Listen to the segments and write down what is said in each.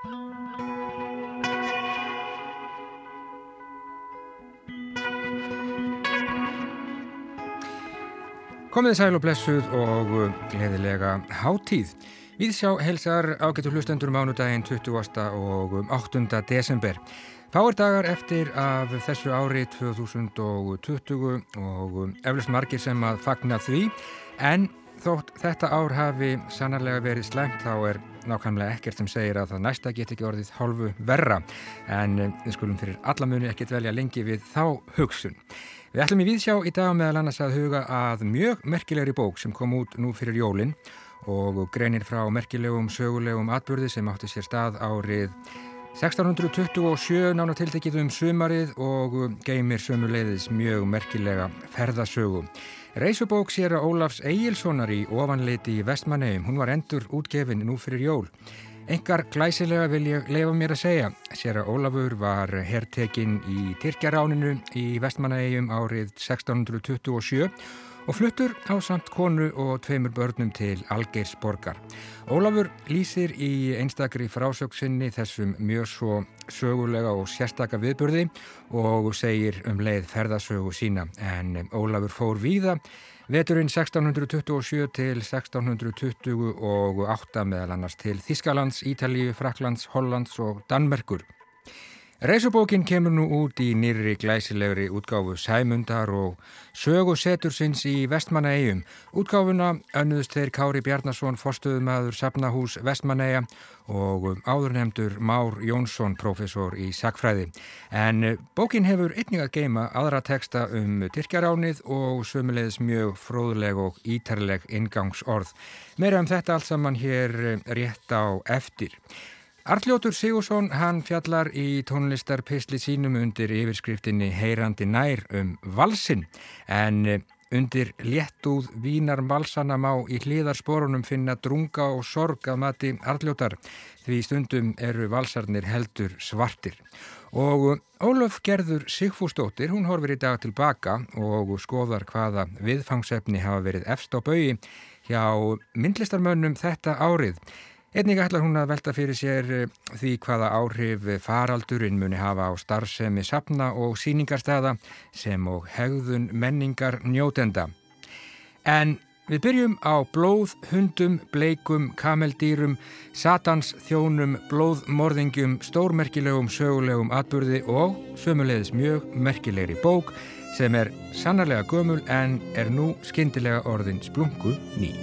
Komið sæl og blessuð og gleðilega hátíð. Við sjá helsar ágættu hlustendur mánudaginn 20. og 8. desember. Fáir dagar eftir af þessu ári 2020 og eflust margir sem að fagna því en þótt þetta ár hafi sannarlega verið slæmt þá er nákvæmlega ekkert sem segir að það næsta get ekki orðið hálfu verra en við skulum fyrir allamuni ekkert velja lengi við þá hugsun. Við ætlum í viðsjá í dag meðal annars að huga að mjög merkilegri bók sem kom út nú fyrir jólinn og greinir frá merkilegum sögulegum atbyrði sem átti sér stað árið 1627 nána tiltekið um sumarið og geymir sömuleiðis mjög merkilega ferðasögu. Reysubók sér að Ólafs Egilsonar í ofanleiti í Vestmanneum, hún var endur útgefin nú fyrir jól. Engar glæsilega vil ég lefa mér að segja. Sér að Ólafur var herrtekinn í Tyrkjaráninu í Vestmanægjum árið 1627 og fluttur á samt konu og tveimur börnum til Algeirsborgar. Ólafur lýsir í einstakri frásöksinni þessum mjög svo sögulega og sérstaka viðburði og segir um leið ferðasögu sína en Ólafur fór víða Veturinn 1627 til 1628 meðal annars til Þískalands, Ítalíu, Fraklands, Hollands og Danmerkur. Reysubókin kemur nú út í nýri glæsilegri útgáfu Sæmundar og sögu setursins í Vestmannaeyjum. Útgáfuna önnuðst þeir Kári Bjarnason, forstuðumadur Sapnahús Vestmannaeyja og áðurnemdur Már Jónsson, profesor í Sakfræði. En bókin hefur einnig að geima aðra teksta um Tyrkjaránið og sömulegis mjög fróðleg og ítarleg ingangsorð. Meira um þetta allt saman hér rétt á eftir. Arljótur Sigursson, hann fjallar í tónlistarpistli sínum undir yfirskriftinni Heyrandi nær um valsin en eh, undir léttúð vínar valsana má í hliðarsporunum finna drunga og sorg að mati Arljótar því stundum eru valsarnir heldur svartir. Og Ólaf Gerður Sigfúsdóttir, hún horfir í dag tilbaka og skoðar hvaða viðfangsefni hafa verið efst á baui hjá myndlistarmönnum þetta árið. Einnig ætlar hún að velta fyrir sér eh, því hvaða áhrif faraldurinn muni hafa á starfsemi sapna og síningarstaða sem og hegðun menningar njótenda. En við byrjum á blóð, hundum, bleikum, kameldýrum, satans, þjónum, blóðmorðingjum, stórmerkilegum, sögulegum atbyrði og sömulegis mjög merkilegri bók sem er sannarlega gömul en er nú skindilega orðin splungu ný.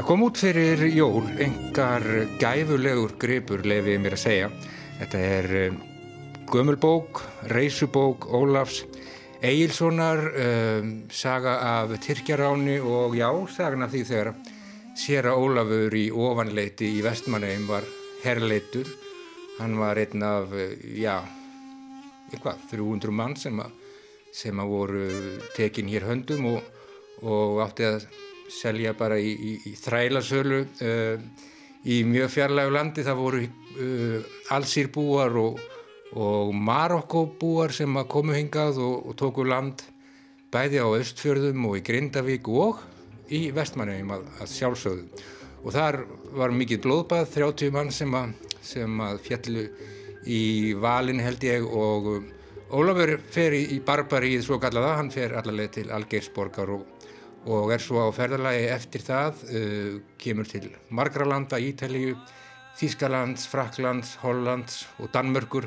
Það kom út fyrir jól engar gæfulegur gripur lefið mér að segja. Þetta er um, gömulbók, reysubók, Ólafs, Egilsonar, um, saga af Tyrkjaráni og já, sagan af því þegar sér að Ólafur í ofanleiti í vestmannegjum var herrleitur. Hann var einn af, já, eitthvað, 300 mann sem að, sem að voru tekin hér höndum og, og átti að selja bara í, í, í þrælasölu uh, í mjög fjarlægu landi. Það voru uh, allsýrbúar og, og Marokkobúar sem komu hingað og, og tóku land bæði á Östfjörðum og í Grindavík og í Vestmannegjum að, að sjálfsögðu. Og þar var mikið blóðbað 30 mann sem að, sem að fjallu í valin held ég og Ólafur fer í, í barbaríð svo kallaða, hann fer allaveg til Algeirsborgar og og er svo á ferðalagi eftir það, uh, kemur til margra landa, Ítalíu, Þískalands, Fraklands, Hollands og Danmörkur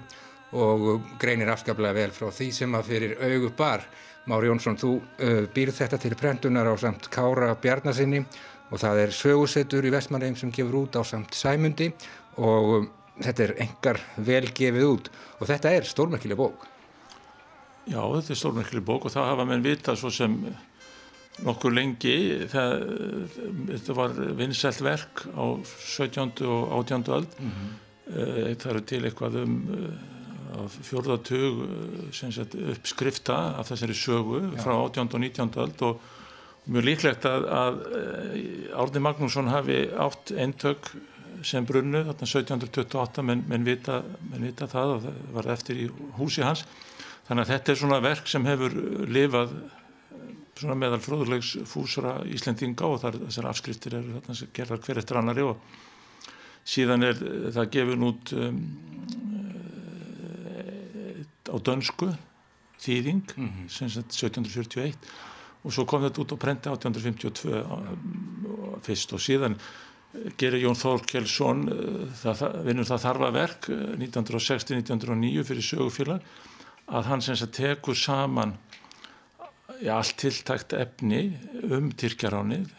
og greinir afskaplega vel frá því sem að fyrir augu bar. Mári Jónsson, þú uh, býrð þetta til prentunar á samt Kára Bjarnasinni og það er sögusettur í Vestmanneim sem gefur út á samt Sæmundi og um, þetta er engar vel gefið út og þetta er stórmerkileg bók. Já, þetta er stórmerkileg bók og það hafa menn vita svo sem nokkur lengi það, þetta var vinsælt verk á 17. og 18. öld mm -hmm. það eru til eitthvað um eh, fjórðatug eh, uppskrifta af þessari sögu Já. frá 18. og 19. öld og mjög líklegt að, að Árni Magnússon hafi átt eintök sem brunnu þarna 1728 menn, menn, vita, menn vita það og það var eftir í húsi hans þannig að þetta er svona verk sem hefur lifað svona meðal fróðulegs fúsra Íslendinga og þar, þessar afskriftir eru þarna sem gerðar hver eftir annari og síðan er það gefin út um, á dönsku þýðing mm -hmm. sem 1741 og svo kom þetta út á prenti 1852 fyrst og síðan gerir Jón Þórkjelsson vinnur það þarfa verk 1960-1909 fyrir sögufélag að hann sem sagt tekur saman allt tiltækt efni um Tyrkjaránið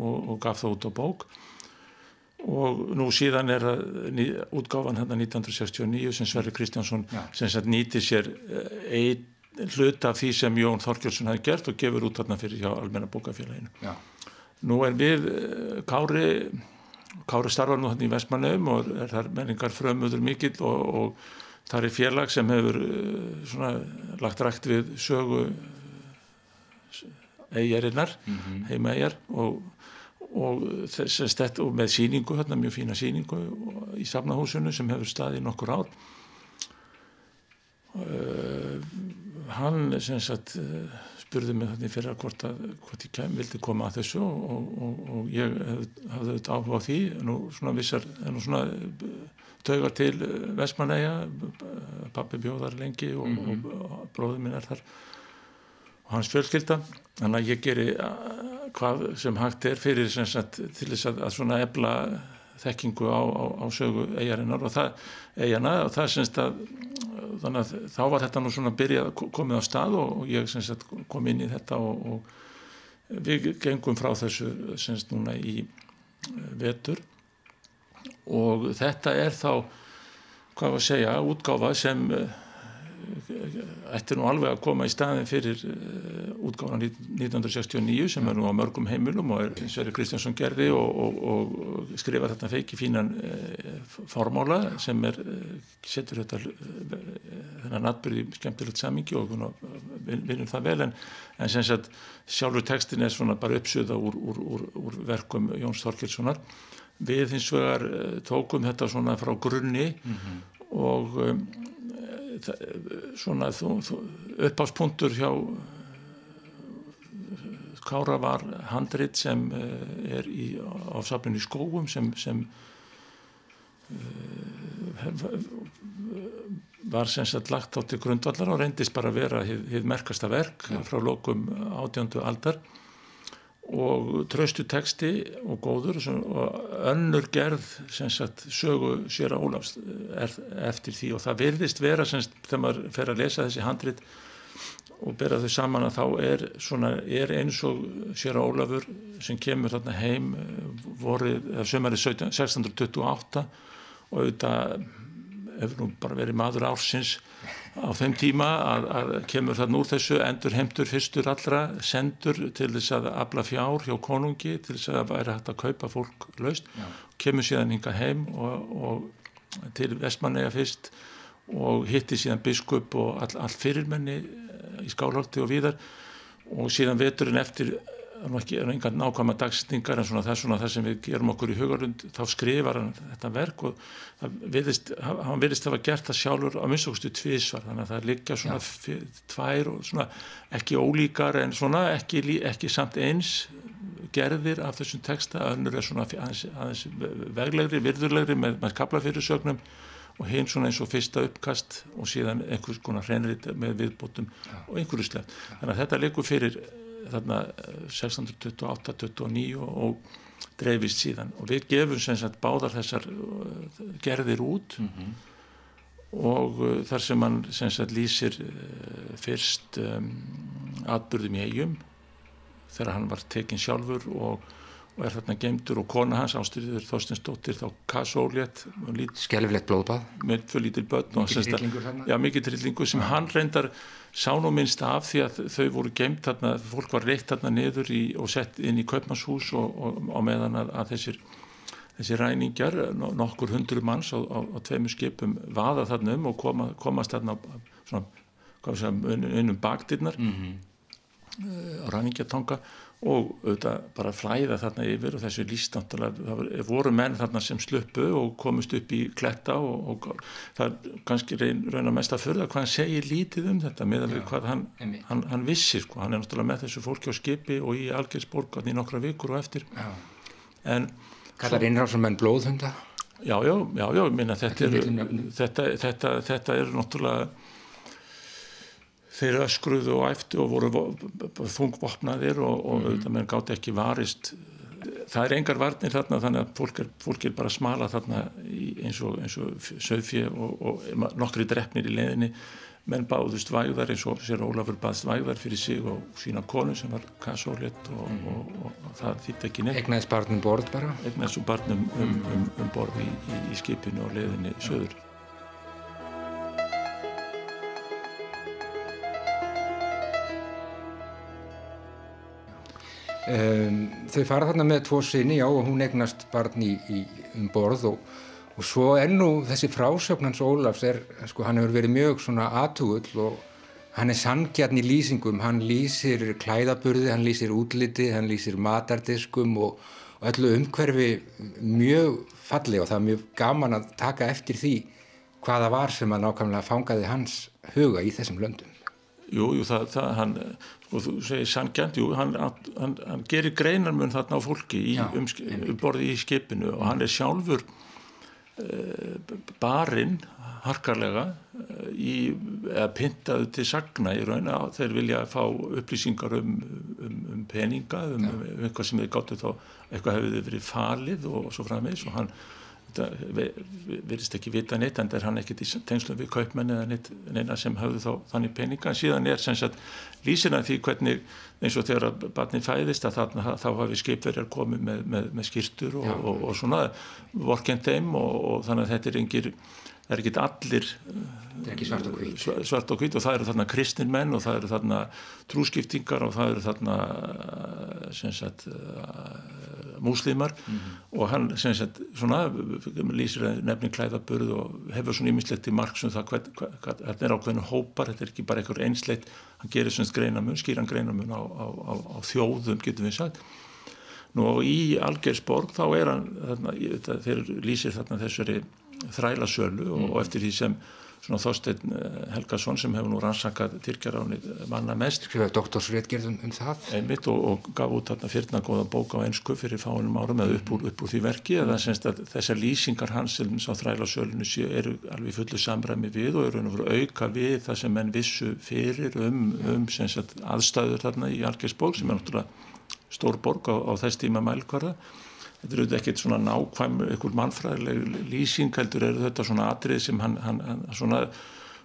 og, og gaf það út á bók og nú síðan er útgáfan hérna 1969 sem Sverri Kristjánsson ja. sem sagt nýti sér einn hlut af því sem Jón Þorkjölsson hafi gert og gefur út þarna fyrir hjá almenna bókafélaginu ja. nú er við Kári Kári starfar nú hérna í Vestmannum og er þar menningar frömmuður mikill og, og það er félag sem hefur svona lagt rægt við sögu eigarinnar mm -hmm. heima eigar og og, og með síningu hérna, mjög fína síningu í safnahúsinu sem hefur staðið nokkur ár uh, hann sagt uh, spurði mig þannig fyrir að hvort, að, hvort ég kem, vildi koma að þessu og, og, og ég hafði auðvitað áhuga á því nú svona vissar, nú svona taugar til Vestmanæja pappi bjóðar lengi og, mm -hmm. og bróður minn er þar hans fjölskylda. Þannig að ég geri hvað sem hægt er fyrir sagt, til þess að, að svona ebla þekkingu á, á, á sögu eigarinnar og það, eigana og það semst að þannig að þá var þetta nú svona byrjað komið á stað og, og ég semst kom inn í þetta og, og við gengum frá þessu semst núna í eh, vetur. Og þetta er þá hvað var að segja útgáfa sem eh, ætti nú alveg að koma í staðin fyrir uh, útgáðan 1969 sem er nú á mörgum heimilum og er Sverri Kristjánsson gerði og, og, og skrifa þetta feiki fínan uh, formála sem er, uh, setur þetta þennan natbyrði skemmtilegt samingi og vinnum það vel en, en sem sagt sjálfur tekstin er svona bara uppsöða úr, úr, úr, úr verkum Jóns Þorkilssonar við hins vegar tókum þetta svona frá grunni mm -hmm. og um, svona uppáspunktur hjá Kára var handrit sem eh, er í ásaflinu í skóum sem, sem uh, var sem sagt lagt á til grundvallar og reyndist bara að vera hið merkasta verk frá lokum átjöndu aldar og tröstu teksti og góður og önnur gerð sagt, sögu sér að Ólafs er, eftir því. Og það virðist vera sagt, þegar maður fer að lesa þessi handrit og bera þau saman að þá er, svona, er eins og sér að Ólafur sem kemur þarna heim vorið, sömarið 1628 og auðvitað hefur nú bara verið maður ársins á þeim tíma að, að kemur það núr þessu endur heimtur fyrstur allra sendur til þess að abla fjár hjá konungi til þess að væri hægt að kaupa fólk laust, Já. kemur síðan hinga heim og, og til Vestmanneja fyrst og hitti síðan biskup og all, all fyrirmenni í skálhaldi og viðar og síðan veturinn eftir er ekki engar nákvæma dagsningar en svona það svona það sem við gerum okkur í hugarund þá skrifar hann þetta verk og viðist, hann viðist að hafa gert það sjálfur á minnstakostu tvísvar þannig að það liggja svona ja. tvær og svona ekki ólíkar en svona ekki, ekki samt eins gerðir af þessum texta önnur er svona aðeins, aðeins veglegri, virðurlegri með, með kaplafyrirsögnum og hinn svona eins og fyrsta uppkast og síðan einhvers konar hreinrið með viðbótum ja. og einhverju sleft þannig að þetta liggur fyrir þarna 1628-29 eh, og dreifist síðan. Og við gefum sem sagt báðar þessar eh, gerðir út. Mm -hmm. og uh, þar sem hann sem sagt lýsir fyrst um, atbyrðum í eigum þegar hann var tekinn sjálfur og og er þarna gemdur og kona hans ástyrður Þorstinsdóttir þá kassólétt Skelvilegt blóðbað. Með fyrir lítil börn mikið trillingur sem hann reyndar sá nú minnst af því að þau voru gemt þarna, fólk var reitt þarna niður í, og sett inn í kaupmannshús og, og, og meðan að, að þessir þessi ræningar, nokkur hundru manns á, á, á tveimur skipum vaða þarna um og koma, komast þarna svona, hvað sé að, unnum baktirnar mm -hmm á ranningjatonga og auðvitað bara flæða þarna yfir og þessu líst náttúrulega, það voru menn þarna sem sluppu og komist upp í kletta og, og það er kannski reyn, raun að mest að förða hvað hann segir lítið um þetta með að við hvað hann, hann, hann vissir sko, hann er náttúrulega með þessu fólki á skipi og í Algersborg í nokkra vikur og eftir Já. en Kallar innrásum menn blóðhunda? Já, já, já, já, minna þetta þetta, þetta, þetta er náttúrulega þeir öskruðu og æftu og voru þungvopnaðir og, og auðvitað menn gátt ekki varist. Það er engar varnir þarna þannig að fólk er, fólk er bara smala þarna eins og, og söðfjö og, og nokkri drefnir í leðinni menn báðust vægðar eins og sér Ólafur baðst vægðar fyrir sig og sína konu sem var kassólett og, og það þýtti ekki neitt. Egnaðis barnum borð bara? Egnaðis barnum um, um, um borð í, í, í skipinu og leðinni söður Um, þau fara þarna með tvo sinni, já, og hún egnast barn í, í um borð og, og svo ennú þessi frásögnans Ólafs er, sko, hann hefur verið mjög svona aðtugull og hann er sanngjarn í lýsingum, hann lýsir klæðaburði, hann lýsir útliti, hann lýsir matardiskum og, og öllu umhverfi mjög falli og það er mjög gaman að taka eftir því hvaða var sem að nákvæmlega fangaði hans huga í þessum löndum. Jú, jú, það, það, hann, sko, þú segir sangjant, jú, hann, hann, hann gerir greinarmun þarna á fólki í, um, um borði í skipinu og hann er sjálfur uh, barinn harkarlega uh, í, eða pintaðu til sagna í raun að þeir vilja fá upplýsingar um, um, um peninga, um, eitthvað sem þeir gáttu þá, eitthvað hefur verið falið og, og svo frammeins og hann verðist ekki vita neitt en það er hann ekkert í tengslum við kaupmenn eða neitt neina sem hafðu þá þannig peninga. En síðan er sem sagt lýsina því hvernig eins og þegar barnin fæðist að þarna, þá hafi skipverjar komið með, með, með skýrtur og, og, og svona vorkend þeim og, og þannig að þetta er engir það er ekki allir er svart og svart og hvít og það eru þarna kristin menn og það eru þarna trúskiptingar og það eru þarna sem sagt múslimar. Mm -hmm. og hann sem sagt svona lýsir nefnin klæðaburð og hefur svona ímislegt í marg sem það hvað, hvað, þetta er ákveðinu hópar, þetta er ekki bara einhver einsleitt hann gerir svona greinamun, skýran greinamun á, á, á, á þjóðum getum við sagt. Nú og í Algersborg þá er hann þarna, þeir lýsir þarna þessari þrælasölu og, mm. og eftir því sem svona Þorstein Helgason sem hefur nú rannsakað Tyrkjaráni manna mest skrifaði doktorsréttgerðum um það einmitt og, og gaf út þarna fyrna góða bók á ennsku fyrir fáinum árum eða upp úr, upp úr því verki eða að þessar lýsingar hans sem sá þrælasölunu séu eru alveg fullu samræmi við og eru að auka við það sem menn vissu fyrir um, um sagt, aðstæður þarna í Algersborg sem er náttúrulega stórborg á, á þess tíma mælkvarða þetta er auðvitað ekkert svona nákvæm einhver mannfræðileg lýsing heldur er þetta svona atrið sem hann, hann, hann svona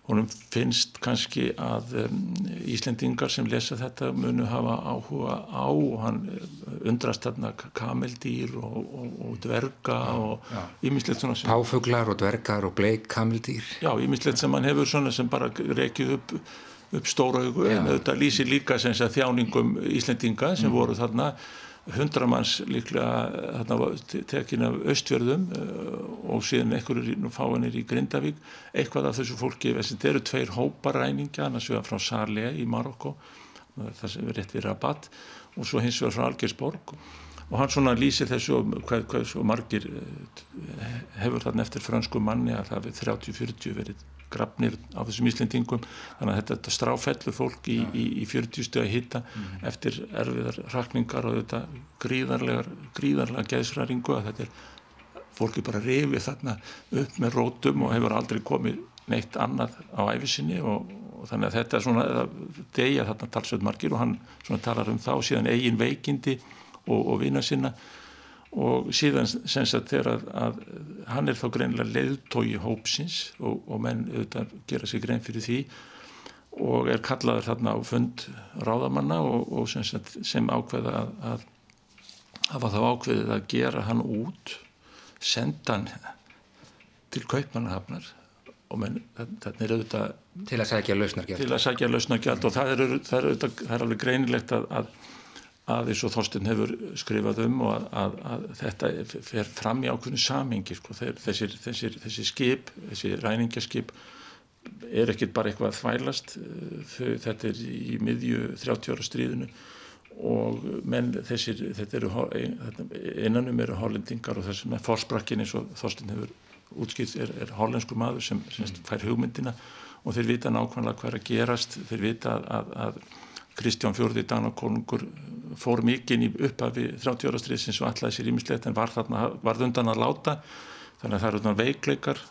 honum finnst kannski að um, Íslendingar sem lesa þetta munu hafa áhuga á og hann undrast þarna kameldýr og, og, og dverga og ímislegt svona sem Páfuglar og dvergar og bleik kameldýr. Já, ímislegt sem hann hefur svona sem bara rekið upp upp stóra augu en þetta lýsir líka sem þjáningum Íslendinga sem mm. voru þarna hundramanns líklega þarna tekin af östverðum og síðan einhverjur fáinir í Grindavík. Eitthvað af þessu fólki, þetta eru tveir hóparæninga, annars vegar frá Salé í Marokko, það sem er rétt við Rabat og svo hins vegar frá Algersborg og hann svona lýsir þessu svo margir hefur þarna eftir fransku manni að það við 30-40 verið grafnir á þessum Íslendingum. Þannig að þetta, þetta stráfellur fólk í, í, í 40 steg að hitta mm. eftir erfiðar rakningar og þetta gríðarlega, gríðarlega geðsræringu að þetta er fólki bara rifið þarna upp með rótum og hefur aldrei komið neitt annað á æfisinni og, og þannig að þetta er svona degja þarna talsveit margir og hann svona talar um og síðan eigin veikindi og, og vina sinna og síðan sem sagt þegar að, hann er þá greinlega leiðtói hópsins og, og menn auðvitað gera sig grein fyrir því og er kallaður þarna á fund ráðamanna og, og sem, sagt, sem ákveða að, að hafa þá ákveðið að gera hann út senda hann til kaupmannahafnar og menn þetta er auðvitað til að sækja lausnargjald. Og það er, það er, auðvitað, það er alveg greinilegt að, að að eins og Þorsten hefur skrifað um og að, að, að þetta fer fram í ákveðinu samingi sko. þessir, þessir, þessir skip, þessi ræningjaskip er ekkit bara eitthvað að þvælast. Þau, þetta er í miðju 30 ára stríðinu og menn þessir, þetta eru innanum eru hollendingar og þessum fórsprakkin eins og Þorstin hefur útskilt er, er hollenskur maður sem, sem fær hugmyndina og þeir vita nákvæmlega hvað er að gerast. Þeir vita að, að Kristján Fjörði Danakonungur fór mikinn í upphafi 30 ára stríðsins og allaði sér ímislegt en var þarna varð undan að láta. Þannig að það eru þarna veikleikar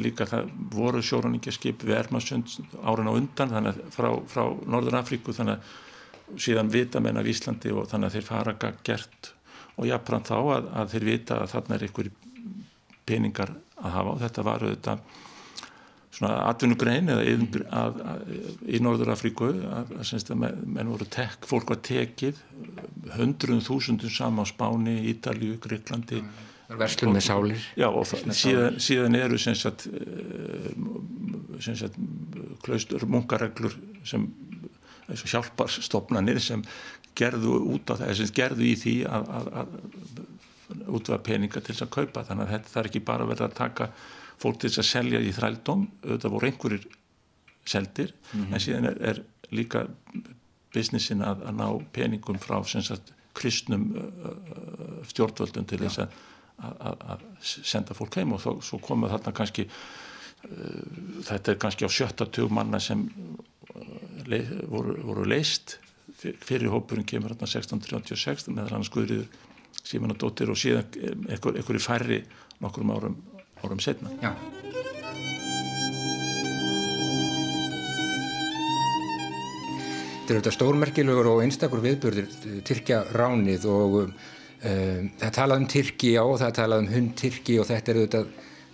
líka það voru sjóraningaskip við Ermasund árin á undan þannig að frá, frá Norður Afríku þannig að síðan vita menn af Íslandi og þannig að þeir fara gert og jafnfram þá að, að þeir vita að þarna er einhver peningar að hafa og þetta var auðvitað svona atvinnugrein eða að, að, að, í Norður Afríku að menn voru tek, fólk var tekið hundruðum þúsundum sama á Spáni, Ítalíu, Greiklandi Verslun með sálir. Já og síðan, síðan eru sagt, eh, sagt klaustur munkareglur sem hjálparstofnanir sem gerðu út á það, sem gerðu í því að, að, að útvaða peninga til þess að kaupa. Þannig að þetta, það er ekki bara verið að taka fólk til þess að selja í þrældóm. Auðvitað voru einhverjir seldir mm -hmm. en síðan er, er líka businessin að, að ná peningum frá sagt, kristnum uh, stjórnvöldum til þess að senda fólk heim. Og þó, svo komu þarna kannski uh, þetta er kannski á sjötta tug manna sem voru, voru leist fyrir hópurinn kemur hérna 1636 meðal hann skuðriður Símanadóttir og síðan einhverju færri nokkurum árum, árum setna Já. Þetta er auðvitað stórmerkilegur og einstakur viðbörður Tyrkja ránið og um, það talað um Tyrki á það talað um hund Tyrki og þetta er auðvitað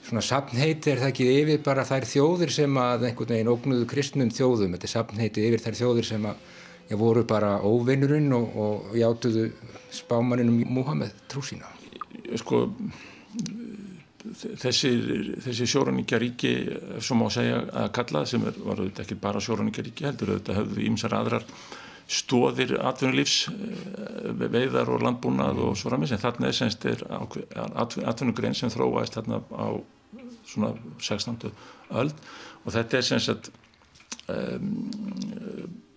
svona sapnheiti er það ekki yfir bara þær þjóðir sem að einhvern veginn ógnuðu kristnum þjóðum, þetta er sapnheiti yfir þær þjóðir sem að já, voru bara óvinnurinn og, og játuðu spámaninum Múhameð trú sína. Sko þessi, þessi sjóraníkjaríki sem má segja að kalla sem er, var auðvitað ekki bara sjóraníkjaríki heldur auðvitað höfðu ímsar aðrar stóðir atvinnulífs eh, veiðar og landbúnað og svo ræmis en þarna er semst atvinnugrein sem þróaðist þarna á svona 16. öld og þetta er sem sagt um,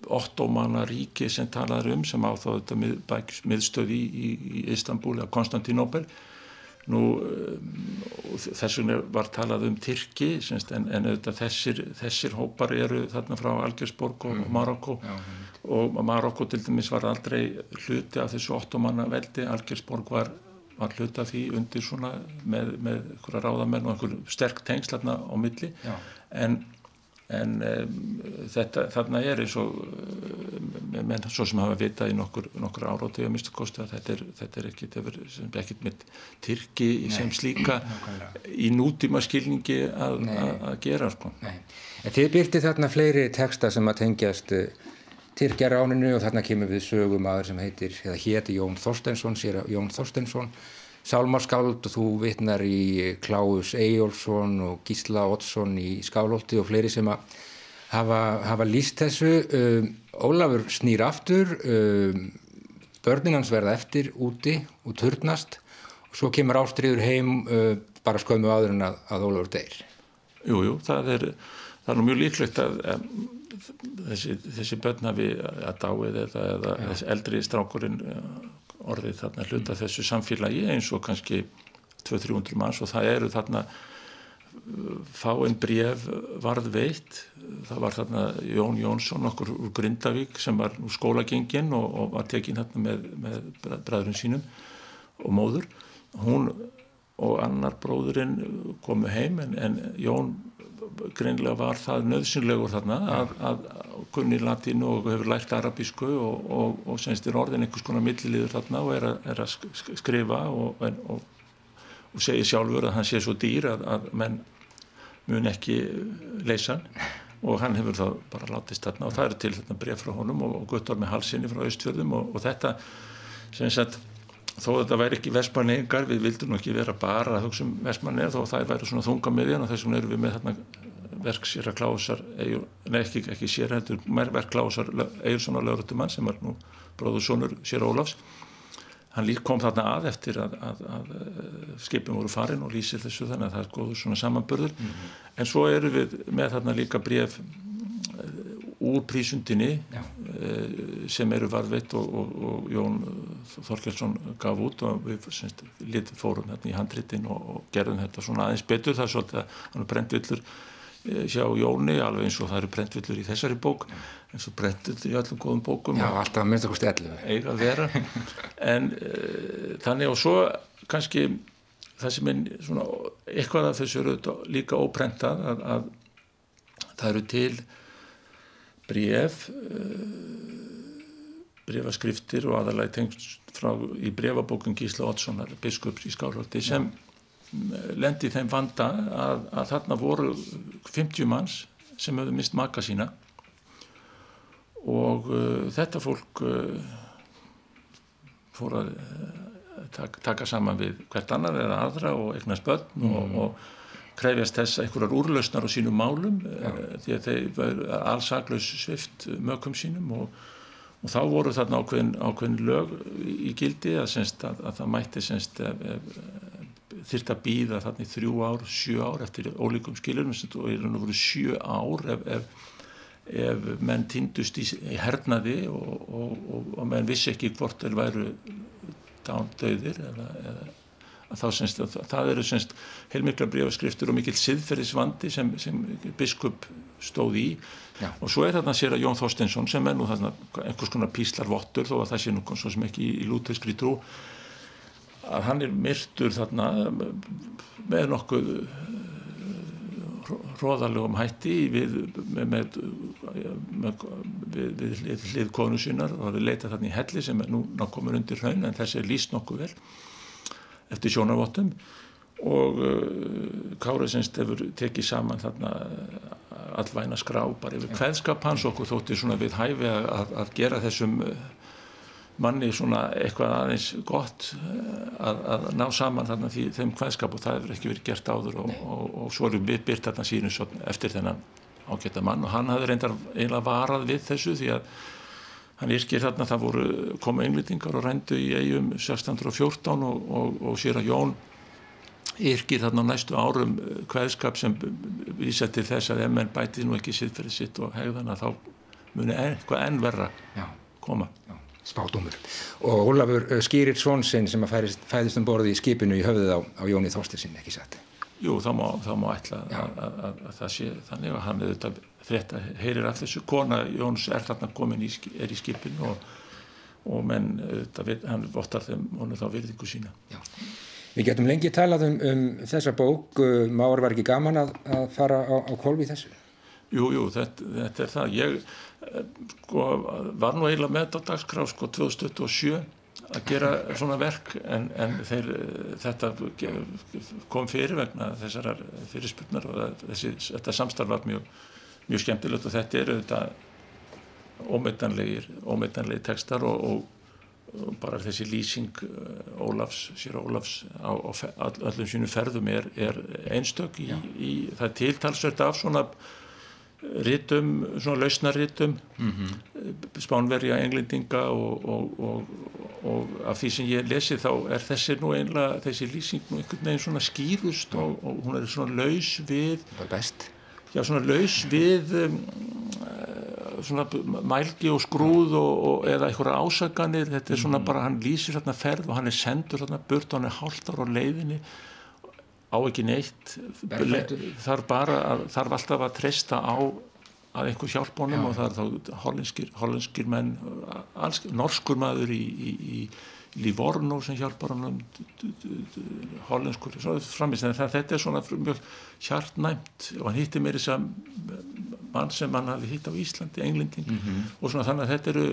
ottomana ríki sem talaður um sem á þá þetta mið, miðstöði í, í, í Istanbul eða Konstantinopel nú um, þess vegna var talað um Tyrki semst, en, en þessir, þessir hópar eru þarna frá Algersborg og mm. Marokko og Marokko til dæmis var aldrei hluti af þessu ottomanna veldi Algersborg var var hluta því undir svona með, með einhverja ráðamenn og einhver sterk tengslarna á milli Já. en, en um, þetta, þarna er eins og menn svo sem hafa vitað í nokkur, nokkur áróti að mista kosti að þetta er, þetta er ekkit, ekkit með Tyrki Nei. sem slíka í nútíma skilningi að, að, að gera sko. Þið byrti þarna fleiri texta sem að tengjast eh, Tyrkjaráninu og þarna kemur við sögum aður sem heitir, eða héti Jón Þorstensson, sér að Jón Þorstensson, Sálmarskáld og þú vittnar í Klaus Eyjólfsson og Gísla Oddsson í Skálólti og fleiri sem að hafa, hafa líst þessu. Um, Ólafur snýr aftur, um, börninans verða eftir úti og turnast og svo kemur ástriður heim uh, bara skömmu áður en að, að Ólafur deyr. Jújú, jú, það er, það er mjög líklegt að þessi, þessi börnafi að dáið eða, eða eldri strákurinn orðið þarna hluta þessu samfélagi eins og kannski 200-300 manns og það eru þarna eh, fáinn bref varð veitt það var þarna Jón Jónsson okkur úr Grindavík sem var úr skólagengin og, og var tekinn þarna með, með bræðurinn sínum og móður. Hún og annar bróðurinn komu heim en, en Jón greinlega var það nöðsynlegur þarna að, að kunni latínu og hefur lært arabísku og, og, og semst er orðin einhvers konar milliliður þarna og er að, er að skrifa og, og segja sjálfur að hann sé svo dýr að, að menn mun ekki leysa hann og hann hefur þá bara látist þarna og það eru til þetta bref frá honum og guttar með halsinni frá austfjörðum og þetta sem sagt þó þetta væri ekki vestmannegar, við vildum ekki vera bara að hugsa um vestmannegar þó það væri svona þunga miðjan og þessum erum við með þarna verk sér að klásar nei ekki, ekki sér heldur verk klásar Eilsson og Laurutumann sem var nú bróðursonur sér Ólafs hann kom þarna að eftir að, að, að skipin voru farin og lýsir þessu þannig að það er góður svona samanbörður mm -hmm. en svo eru við með þarna líka bref úr prísundinni Já. sem eru varfitt og, og, og Jón Þorkelsson gaf út og við semst, fórum hérna í handritin og, og gerðum þetta svona aðeins betur það er svolítið að hann er brentvillur hjá Jóni alveg eins og það eru brentvillur í þessari bók eins og brentvillur í öllum góðum bókum Já, alltaf að minnst okkur stjælu eiga að vera en uh, þannig og svo kannski það sem er svona eitthvað af þessu eru líka óprentað að, að það eru til bref uh, brefaskriftir og aðalæg tengst frá í brefabókun Gísla Oddssonar biskups í Skálhóldi sem ja. Lendi þeim vanda að, að þarna voru 50 manns sem höfðu mist maka sína og uh, þetta fólk uh, fór að uh, taka, taka saman við hvert annar eða aðra og eignast börn mm. og, og krefjast þess einhverjar úrlausnar á sínum málum ja. Uh, því að þeir var allsaklaus svift mökum sínum og og þá voru þarna ákveðin, ákveðin lög í gildi að, senst, að, að það mætti senst, þyrta að býða þarna í þrjú ár, sjö ár eftir ólíkum skilurum og það voru sjö ár ef, ef, ef menn týndust í, í hernaði og, og, og, og menn vissi ekki hvort þeir væru dándauðir eða, eða að þá semst að það eru semst heilmikla breyfaskriftur og mikill siðferðisvandi sem, sem biskup stóð í Já. og svo er þarna sér að Jón Þorstensson sem er nú þarna einhvers konar píslarvottur þó að það sé nú svo sem ekki í, lúteskri trú að hann er myrtur þarna með nokkuð hróðalegum eh, hætti við, með, með, við, við hlið konu sínar og það er leitað þarna í helli sem er nú komur undir hraun en þessi er líst nokkuð vel eftir sjónarvottum. Og uh, Kára semst hefur tekið saman þarna uh, allvæna skrá bara yfir kveðskap hans okkur þótti svona við hæfi að, að gera þessum uh, manni svona eitthvað aðeins gott uh, að, að ná saman þarna því þeim kveðskap og það hefur ekki verið gert áður og, og, og svo erum við byrt þarna sínu eftir þennan ágætta mann og hann hafði reyndar einlega varað við þessu því að hann yrkir þarna það voru koma einlýtingar og rændu í eigum 1614 og, og, og sér að Jón yrkir þarna á næstu árum hvaðskap eh, sem vísa til þess að ef menn bæti nú ekki sitt fyrir sitt og hegðana þá muni eitthvað enn verra já, koma. Já, Spátumur og Ólafur eh, skýrir svonsinn sem að fæðist, fæðist um borði í skipinu í höfðið á, á Jóni Þorstilsinn ekki satt? Jú, það má, það má ætla að, að, að, að það sé þannig að hann auðvitað frétta heyrir af þessu. Kona Jóns er þarna komin í, er í skipinu og, og menn auðvitað, hann vottar þeim honum þá virðingu sína. Já. Við getum lengi talað um, um þessa bók. Mára var ekki gaman að fara á, á kolvi þessu? Jú, jú, þetta, þetta er það. Ég eh, sko, var nú eiginlega með þetta dagskrá sko 2027 að gera svona verk en, en þeir, þetta kom fyrir vegna þessar fyrirspurnar og þessi, þetta samstarf var mjög, mjög skemmtilegt og þetta eru þetta ómeitanlegir ómeitanlegir textar og, og, bara þessi lýsing eh, Ólafs, sér Ólafs á, á öllum sínum ferðum er, er einstök í, í það tiltalsvert af svona rítum, svona lausnarrítum mm -hmm. spánverja englendinga og, og, og, og af því sem ég lesi þá er þessi nú einlega, þessi lýsing nú einhvern veginn svona skýrust og hún er svona laus við já svona laus við um, svona mælgi og skrúð eða einhverja ásaganir þetta er svona mm -hmm. bara, hann lýsir hérna ferð og hann er sendur hérna burt og hann er háltar á leiðinni á ekki neitt. Þarf bara að, þarf alltaf að treysta á að einhver hjálp honum og það er þá hollenskir, hollenskir menn alls, norskur maður í, í, í Livorno sem hjálpar honum hollenskur þetta er svona mjög hjartnæmt og hann hitti mér þess að mann sem hann hafi hitt á Íslandi, englending. Mm -hmm. og svona þannig að þetta eru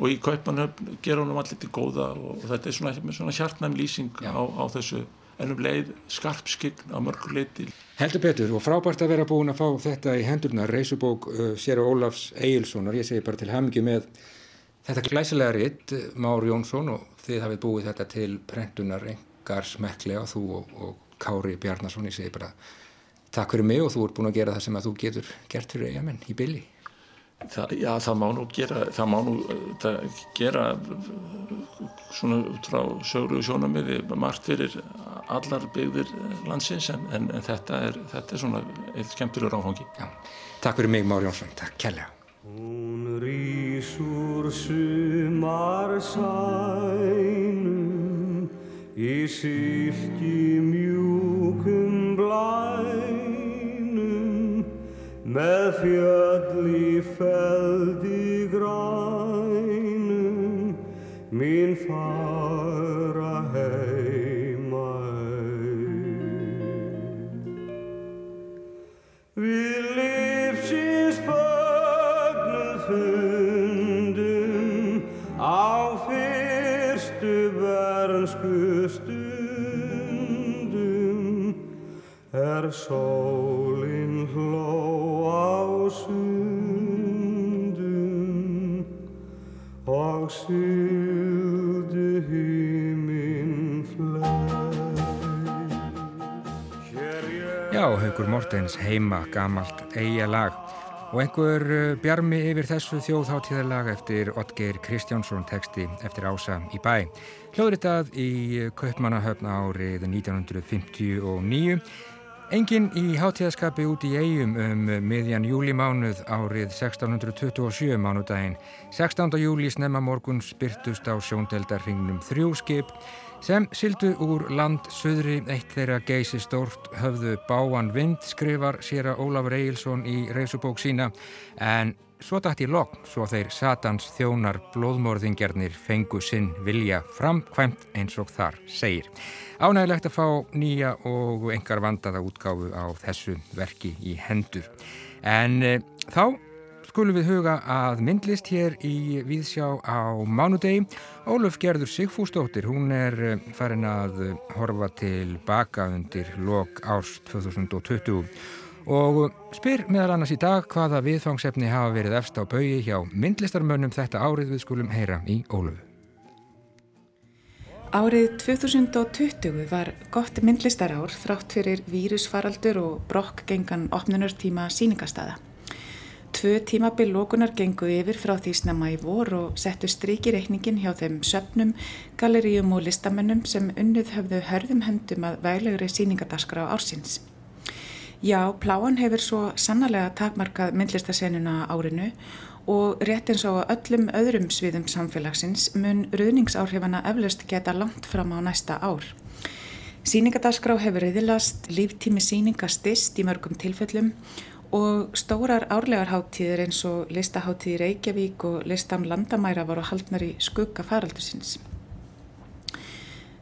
og í kaupanöfn gera honum allir til góða og þetta er svona, svona hjartnæm lýsing á, á þessu en um leið skarpskign á mörgur leiti. Heldur Petur og frábært að vera búin að fá þetta í hendurnar reysubók uh, Sér og Ólafs Egilssonar, ég segi bara til hamingi með þetta glæsilega ritt uh, Már Jónsson og þið hafið búið þetta til prentunar engar smekklega þú og, og Kári Bjarnason, ég segi bara takk fyrir mig og þú ert búin að gera það sem að þú getur gert fyrir eigamenn í bylli. Það, já, það má nú gera, það má nú það gera svona út frá söglu sjónamiði margt fyrir allar byggðir landsins en, en, en þetta, er, þetta er svona eitt skemmtilegur áfangi. Já. Takk fyrir mig Már Jónsson, takk kærlega. Hún rýsur sumar sænum Mortens heima gamalt eiga lag og einhver uh, bjarmi yfir þessu þjóðháttíðarlag eftir Oddgeir Kristjánsson teksti eftir Ása í bæ. Hljóðritað í Kaupmannahöfn árið 1959. Engin í háttíðaskapi út í eigum um miðjan júlimánuð árið 1627 mánudaginn. 16. júli snemma morgun spyrtust á sjóndeldarringnum þrjú skip sem sildu úr land söðri eitt þeirra geysi stórt höfðu báan vind skrifar sér að Ólafur Egilson í reysubók sína en svo dætt í lokn svo þeir satans þjónar blóðmorðingjarnir fengu sinn vilja framkvæmt eins og þar segir. Ánægilegt að fá nýja og engar vandaða útgáfu á þessu verki í hendur. En e, þá skulum við huga að myndlist hér í Víðsjá á mánudegi. Óluf Gerður Sigfúsdóttir, hún er eh, farin að eh, horfa til baka undir lok árs 2020 og spyr meðal annars í dag hvaða viðfangsefni hafa verið efst á baui hjá myndlistarmönnum þetta árið við skulum heyra í Ólufu. Árið 2020 var gott myndlistarár þrátt fyrir vírusfaraldur og brokkgengan opnunartíma síningastaða. Tvö tímabil lókunar gengu yfir frá því snemma í vor og settu stríki reikningin hjá þeim söpnum, galeríum og listamennum sem unnuð höfðu hörðum hendum að væglegri síningadaskra á ársins. Já, pláan hefur svo sannarlega takmarkað myndlistasenuna árinu og rétt eins og öllum öðrum sviðum samfélagsins mun ruðningsáhrifana eflaust geta langt fram á næsta ár. Sýningadaskrá hefur reyðilast, líftími sýninga stist í mörgum tilfellum og stórar árlegar háttíðir eins og listaháttíði Reykjavík og listam landamæra voru haldnar í skugga faraldusins.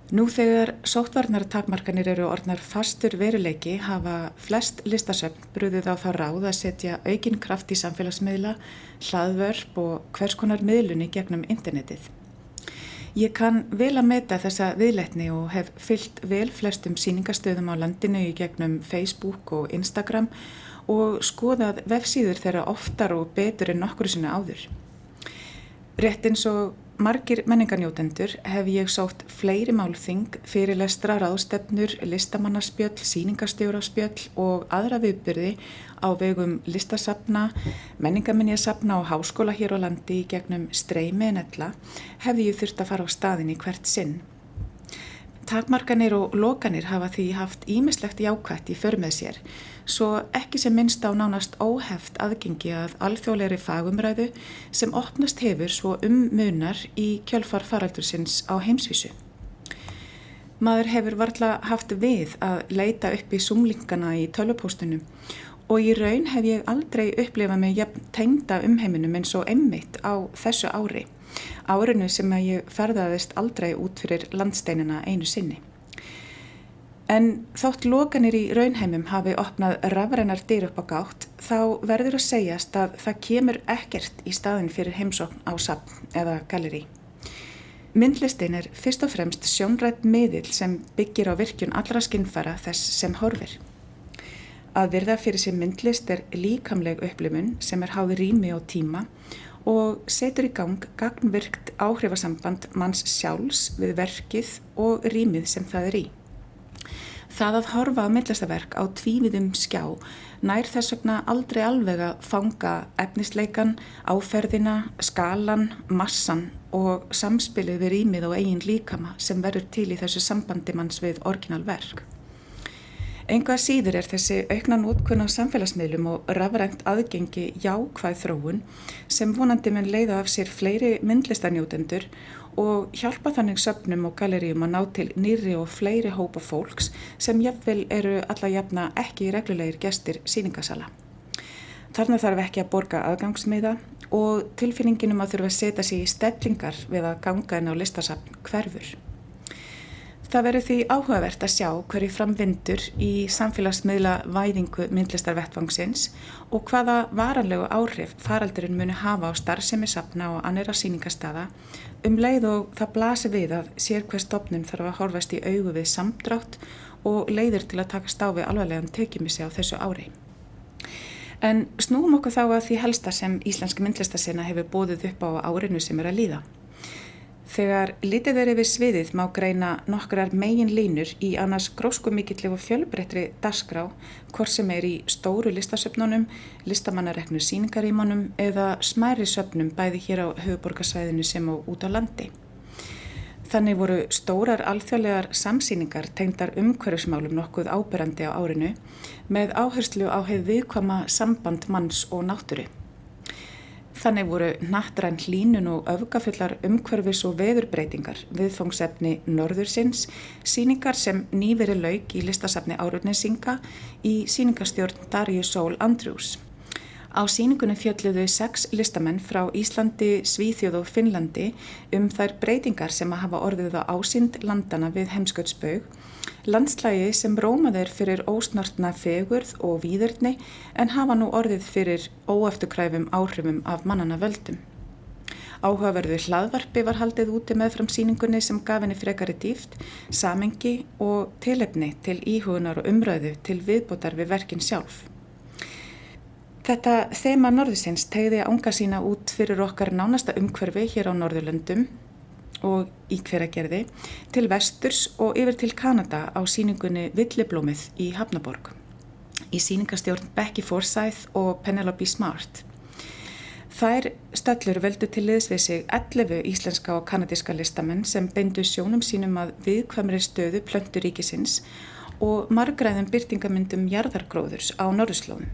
Nú þegar sóttvarnartakmarkanir eru orðnar fastur veruleiki hafa flest listasöfn brúðið á þá ráð að setja aukinn kraft í samfélagsmiðla, hlaðvörp og hvers konar miðlunni gegnum internetið. Ég kann vel að meta þessa viðletni og hef fyllt vel flestum síningastöðum á landinu í gegnum Facebook og Instagram og skoðað vefsíður þeirra oftar og betur en nokkru sinna áður. Rétt eins og margir menningarnjótendur hef ég sótt fleiri málþing, fyrirlestra, ráðstefnur, listamannaspjöll, síningastjóraspjöll og aðra viðbyrði á vegum listasafna, menningarminjasafna og háskóla hér á landi gegnum streymi en ella hef ég þurft að fara á staðin í hvert sinn. Takmarkanir og lokanir hafa því haft ímislegt jákvætt í för með sér, svo ekki sem minnst á nánast óheft aðgengi að alþjóðleiri fagumræðu sem opnast hefur svo um munar í kjölfar faraldursins á heimsvísu. Maður hefur varla haft við að leita upp í sumlingana í tölvupóstunum og í raun hef ég aldrei upplifað með jafn tengda umheiminum eins og emmitt á þessu ári, árinu sem að ég ferðaðist aldrei út fyrir landsteinina einu sinni. En þótt lokanir í raunheimum hafi opnað rafrænar dyr upp á gátt, þá verður að segjast að það kemur ekkert í staðin fyrir heimsókn á sapn eða galeri. Myndlistin er fyrst og fremst sjónrætt miðil sem byggir á virkjun allra skinnfara þess sem horfir. Að virða fyrir sér myndlist er líkamleg upplifun sem er háði rými og tíma og setur í gang gagnvirkt áhrifasamband manns sjálfs við verkið og rýmið sem það er í. Það að horfa á myndlistaverk á tvíviðum skjá nær þess vegna aldrei alveg að fanga efnisleikan, áferðina, skalan, massan og samspilið við rýmið og eigin líkama sem verður til í þessu sambandi manns við orginalverk. Enga síður er þessi aukna nótkunn á samfélagsmiðlum og rafrænt aðgengi jákvæð þróun sem vonandi mun leiða af sér fleiri myndlistanjótendur og hjálpa þannig söpnum og galeríum að ná til nýri og fleiri hópa fólks sem jafnvel eru alla jafna ekki reglulegir gestir síningasala. Þarna þarf ekki að borga aðgangsmiða og tilfinninginum að þurfa að setja sig í stellingar við að ganga inn á listasapn hverfur. Það verður því áhugavert að sjá hverju framvindur í samfélagsmiðla væðingu myndlistarvettvangsins og hvaða varanlegu áhrif faraldurinn muni hafa á starfsemi sapna og annira síningastada um leið og það blasi við að sér hver stopnum þarf að horfast í augu við samdrátt og leiðir til að taka stáfi alvarlegan tekjumissi á þessu ári. En snúum okkur þá að því helsta sem Íslenski myndlistasina hefur bóðið upp á árinu sem er að líða. Þegar litið er yfir sviðið má greina nokkrar megin línur í annars gróskumikillig og fjölbreyttri dasgrá, hvort sem er í stóru listasöfnunum, listamannareknu síningarímanum eða smæri söfnum bæði hér á höfuborgarsvæðinu sem á út á landi. Þannig voru stórar alþjóðlegar samsýningar tengdar umhverfsmálum nokkuð áberandi á árinu með áherslu á hefð viðkvama samband manns og nátturu. Þannig voru nattræn hlínun og öfgafullar umhverfis og veðurbreytingar viðfóngsefni Norðursins, síningar sem nýveri lauk í listasafni Árurnesinga í síningastjórn Darju Sól Andrús. Á síningunum fjalluðu sex listamenn frá Íslandi, Svíþjóð og Finnlandi um þær breytingar sem að hafa orðið á ásýnd landana við heimskautsbaug Landslægi sem rómaðir fyrir ósnortna fegurð og výðurni en hafa nú orðið fyrir óefturkræfum áhrifum af mannana völdum. Áhugaverðu hlaðvarpi var haldið úti með fram síningunni sem gaf henni frekari dýft, samengi og tilefni til íhugunar og umröðu til viðbútar við verkin sjálf. Þetta þema norðusins tegði ánga sína út fyrir okkar nánasta umhverfi hér á Norðurlöndum og í hveragerði til vesturs og yfir til Kanada á síningunni Villiblómið í Hafnaborg í síningastjórn Becky Forsyth og Penelope Smart. Þær stallur veldu til liðs við sig 11 íslenska og kanadíska listamenn sem beindu sjónum sínum að viðkvæmri stöðu plönturíkisins og margræðum byrtingamyndum jarðargróðurs á Norðurslóðum.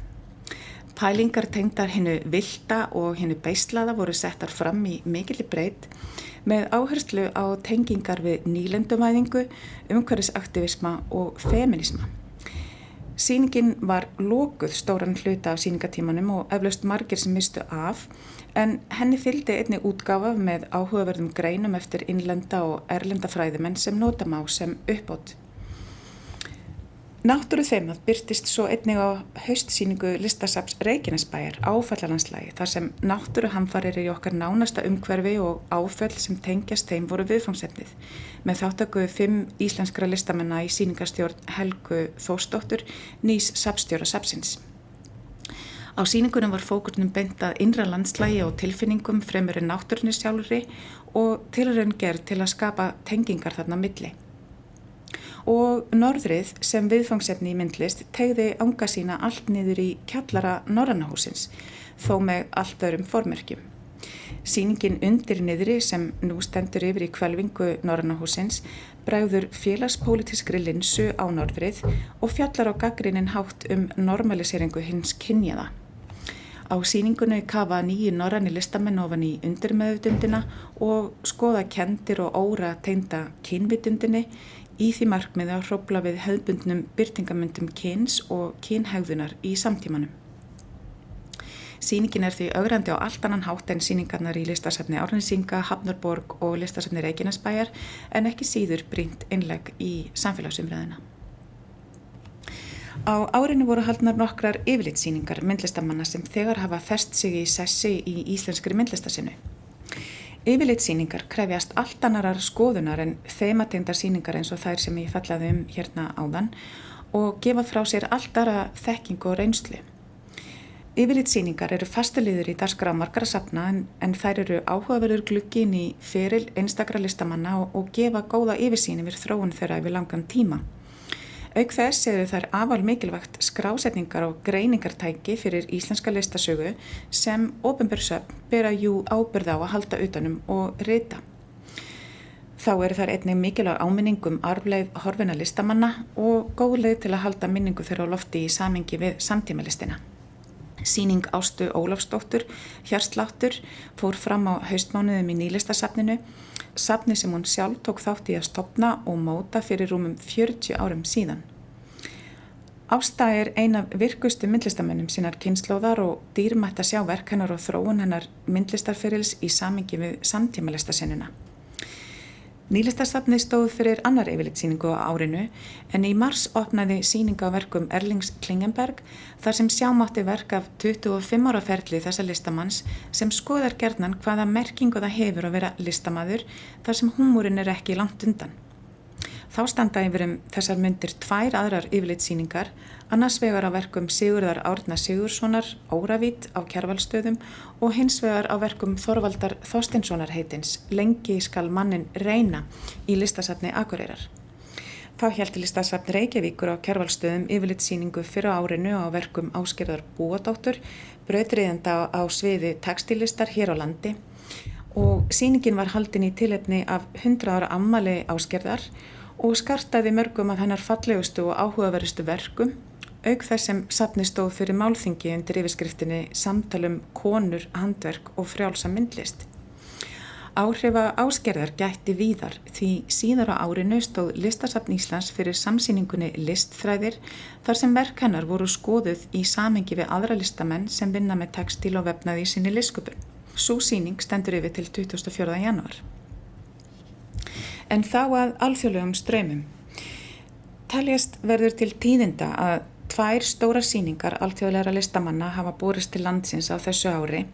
Pælingar tengdar hennu vilda og hennu beislaða voru settar fram í mikilli breytt með áherslu á tengingar við nýlenduvæðingu, umhverfisaktivisma og feminisma. Sýningin var lókuð stóran hluta af síningatímanum og eflaust margir sem mistu af en henni fylgdi einni útgafa með áhugaverðum greinum eftir innlenda og erlenda fræðimenn sem nota má sem uppbót. Náttúru þeimað byrtist svo einnig á haustsýningu listasaps Reykjanesbæjar áfallalandslægi þar sem náttúru hamfarir í okkar nánasta umhverfi og áföll sem tengjast þeim voru viðfangsefnið með þáttöku fimm íslenskra listamenna í sýningastjórn Helgu Þóstóttur nýs sapstjóra sapsins. Á síningunum var fókurnum beintað innra landslægi og tilfinningum fremur en náttúrunni sjálfuri og tilraun gerð til að skapa tengingar þarna milli og norðrið sem viðfangsefni í myndlist tegði ánga sína allt niður í kjallara Norrannahúsins þó með allt öðrum formerkjum. Sýningin undir niðri sem nú stendur yfir í kvelvingu Norrannahúsins bræður félagspolítiskri linsu á norðrið og fjallar á gaggrinin hátt um normaliseringu hins kynjaða. Á síningunni kafa nýju norranni listamenn ofan í undirmeðutundina og skoða kendir og óra teinda kynvitundinni í því markmiði að hrópla við hefðbundnum byrtingamöndum kyns og kynhægðunar í samtímanum. Sýningin er því augrandi á allt annan hátt en sýningarnar í listasafni Árnisinga, Hafnarborg og listasafni Reykjanesbæjar en ekki síður brínt innleg í samfélagsumræðina. Á árinu voru haldnar nokkrar yfirlitsýningar myndlistamanna sem þegar hafa fest sig í sessi í íslenskri myndlistasinu. Yfirleitsýningar krefjast allt annarar skoðunar en þeimatengdar síningar eins og þær sem ég fallaði um hérna áðan og gefa frá sér allt aðra þekking og reynslu. Yfirleitsýningar eru fastuliður í darskara margara sapna en, en þær eru áhugaverður glukkin í feril einstakra listamanna og, og gefa góða yfirsýn yfir þróun þeirra yfir langan tíma. Auk þess eru þær afal mikilvægt skrásetningar og greiningartæki fyrir íslenska listasögu sem ofinbjörnsöfn bera jú ábyrð á að halda utanum og reyta. Þá eru þær einnig mikilvæg áminningum arfleið horfina listamanna og góð leið til að halda minningu þeirra á lofti í samingi við samtímalistina. Sýning Ástu Ólafsdóttur, Hjarsláttur, fór fram á haustmánuðum í nýlistasafninu, safni sem hún sjálf tók þátt í að stopna og móta fyrir rúmum 40 árum síðan. Ásta er eina af virkustu myndlistamennum sínar kynnslóðar og dýrmætt að sjá verk hennar og þróun hennar myndlistarferils í samingi við samtímalistasinnina. Nýlistasafni stóð fyrir annar yfirlitsýningu á árinu en í mars opnaði síninga á verkum Erlings Klingenberg þar sem sjámátti verk af 25 ára ferli þessa listamanns sem skoðar gerðnan hvaða merkingu það hefur að vera listamaður þar sem húmúrin er ekki langt undan. Þá standa yfir um þessar myndir tvær aðrar yfirleitsýningar, annars vegar á verkum Sigurðar Árna Sigurssonar, Óravít á Kjærvalstöðum og hins vegar á verkum Þorvaldar Þorstinssonar heitins, Lengi skal mannin reyna í listasafni Akureyrar. Þá hjælti listasafni Reykjavíkur á Kjærvalstöðum yfirleitsýningu fyrir árinu á verkum Áskerðar Búadóttur, brautriðenda á sviði textilistar hér á landi og síningin var haldin í tilefni af 100 ára ammali Áskerðar og skartaði mörgum af hennar fallegustu og áhugaverustu verkum, auk þess sem safni stóð fyrir málþingi undir yfirskriftinni Samtalum konur, handverk og frjálsa myndlist. Áhrifa áskerðar gætti víðar því síðar á árinu stóð Listasafn Íslands fyrir samsýningunni Listþræðir þar sem verk hennar voru skoðuð í samengi við aðra listamenn sem vinna með textil og vefnaði í sinni listkupun. Sú síning stendur yfir til 24. januar en þá að alþjóðlegum ströymum. Taljast verður til tíðinda að tvær stóra síningar alþjóðlegra listamanna hafa búrist til landsins á þessu ári,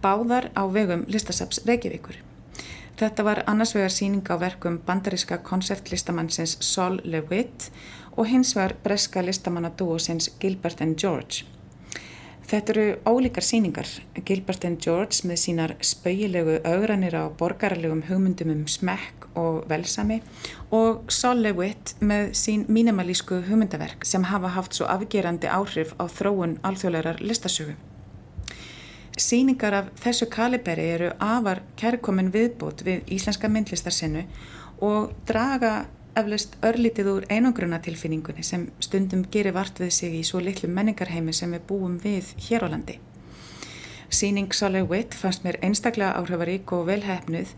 báðar á vegum listasaps Reykjavíkur. Þetta var annars vegar síning á verkum bandaríska konceptlistamannsins Sol LeWitt og hins var breska listamannadúosins Gilbert and George. Þetta eru ólíkar síningar. Gilbert and George með sínar spauilegu augranir á borgarlegum hugmyndum um smekk og velsami og Sol LeWitt með sín mínimalísku hugmyndaverk sem hafa haft svo afgerandi áhrif á þróun alþjóðlegar listasögu. Síningar af þessu kaliberi eru afar kærkomin viðbót við íslenska myndlistarsinnu og draga eflaust örlítið úr einangrunnatilfinningunni sem stundum gerir vart við sig í svo litlu menningarheimi sem við búum við hér á landi. Sýning Solveig Witt fannst mér einstaklega áhrifarík og velhæfnuð,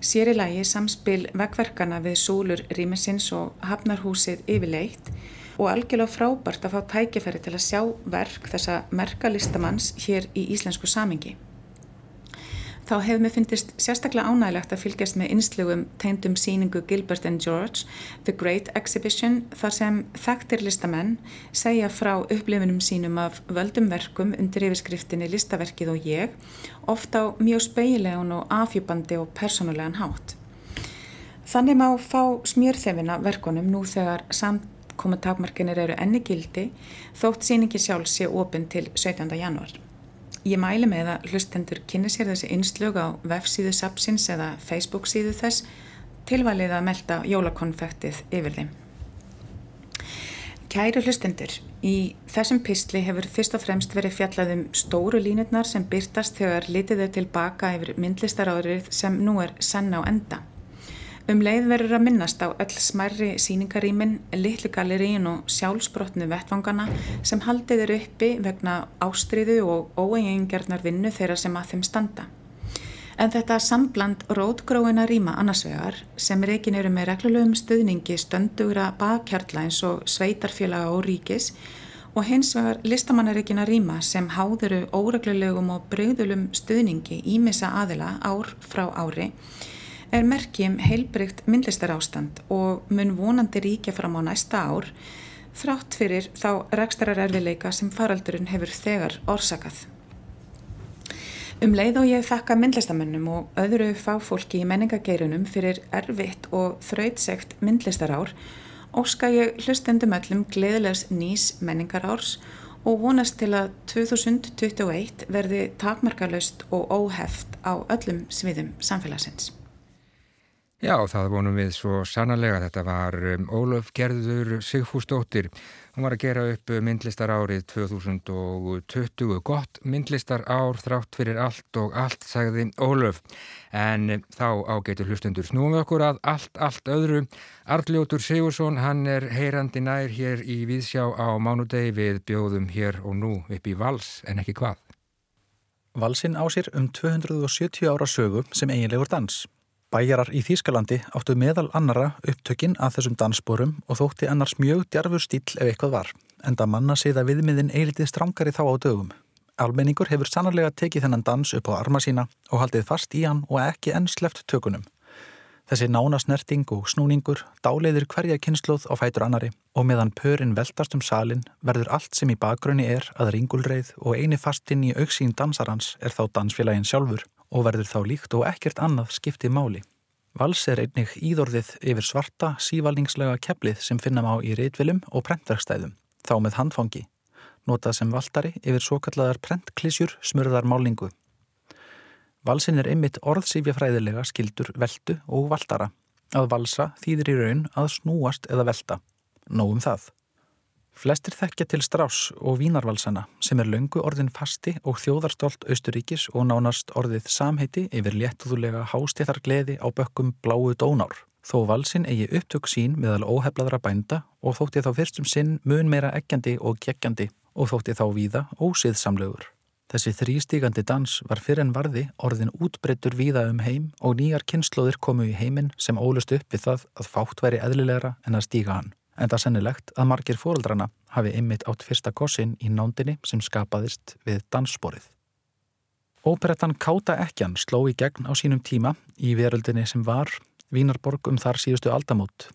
sér í lagi samspil vekkverkana við súlur rýminsins og hafnarhúsið yfirleitt og algjörlega frábært að fá tækifæri til að sjá verk þessa merkalistamanns hér í íslensku samingi þá hefur mér fyndist sérstaklega ánægilegt að fylgjast með innslugum teindum síningu Gilbert and George The Great Exhibition þar sem þekktir listamenn segja frá upplifinum sínum af völdum verkum undir yfirskriftinni listaverkið og ég ofta á mjög speilegun og afhjúbandi og persónulegan hátt. Þannig má fá smjörþefina verkunum nú þegar samkoma takmarkinir eru enni gildi þótt síningi sjálf sé opinn til 17. janúar. Ég mæli með að hlustendur kynni sér þessi innslög á vefsíðu sapsins eða Facebook síðu þess tilvalið að melda jólakonfektið yfir þeim. Kæru hlustendur, í þessum pistli hefur fyrst og fremst verið fjallað um stóru línutnar sem byrtast þegar litið þau tilbaka yfir myndlistarárið sem nú er senn á enda. Um leið verður að minnast á öll smærri síningarýmin, litlu galleríin og sjálfsbrotnu vettvangana sem haldið eru uppi vegna ástriðu og óeigingjarnar vinnu þeirra sem að þeim standa. En þetta sambland rótgróina rýma annarsvegar sem reikin eru með reglulegum stuðningi stöndugra bakkjartla eins og sveitarfélaga og ríkis og hins vegar listamannareikina rýma sem háðuru óreglulegum og breyðulum stuðningi ímissa aðila ár frá ári er merkjum heilbrygt myndlistar ástand og mun vonandi ríkja fram á næsta ár þrátt fyrir þá rekstarar erfileika sem faraldurinn hefur þegar orsakað. Um leið og ég þakka myndlistamennum og öðru fáfólki í menningageirunum fyrir erfitt og þrautsegt myndlistarár óska ég hlustendum öllum gleðilegs nýs menningarárs og vonast til að 2021 verði takmarkalust og óheft á öllum sviðum samfélagsins. Já, það vonum við svo sannarlega. Þetta var um, Ólaf Gerður Sigfúsdóttir. Hún var að gera upp myndlistar árið 2020. Gott myndlistar ár þrátt fyrir allt og allt, sagði Ólaf. En um, þá ágætu hlustundur snúum við okkur að allt, allt öðru. Arljótur Sigursson, hann er heyrandi nær hér í Víðsjá á mánudegi við bjóðum hér og nú upp í vals en ekki hvað. Valsinn á sér um 270 ára sögu sem eiginlegur dans. Bæjarar í Þýskalandi áttu meðal annara upptökin að þessum dansbórum og þótti annars mjög djarfur stíl ef eitthvað var, en það manna siða viðmiðin eilitið strángari þá á dögum. Almenningur hefur sannarlega tekið þennan dans upp á arma sína og haldið fast í hann og ekki enn sleft tökunum. Þessi nánasnerting og snúningur dáleiðir hverja kynnslóð á fætur annari og meðan pörin veltast um salin verður allt sem í bakgrunni er að ringulreið og eini fastinn í auksín dansarans er þá dansfélagin sjálfur og verður þá líkt og ekkert annað skiptið máli. Vals er einnig íðorðið yfir svarta, sívalningslega keplið sem finna má í reitvilum og prentverkstæðum, þá með handfangi, notað sem valdari yfir svo kalladar prentklísjur smurðar málingu. Valsin er einmitt orðsýfjafræðilega skildur veldu og valdara. Að valsa þýðir í raun að snúast eða velta. Nóum það. Flestir þekkja til strás og vínarvalsana sem er löngu orðin fasti og þjóðarstolt Austuríkis og nánast orðið samheiti yfir léttuðulega hástéttar gleði á bökkum bláu dónár. Þó valsin eigi upptök sín meðal óhefladra bænda og þótti þá fyrstum sinn mun meira ekkjandi og kekkjandi og þótti þá víða ósiðsamlegur. Þessi þrýstígandi dans var fyrir en varði orðin útbreyttur víða um heim og nýjar kynnslóðir komu í heiminn sem ólust upp við það að fátt væri eðlilegra en að stíga hann en það sennilegt að margir fóreldrana hafi ymmit átt fyrsta kossin í nándinni sem skapaðist við danssporið. Óperettan Káta Ekjan sló í gegn á sínum tíma í veröldinni sem var Vínarborg um þar síðustu aldamót.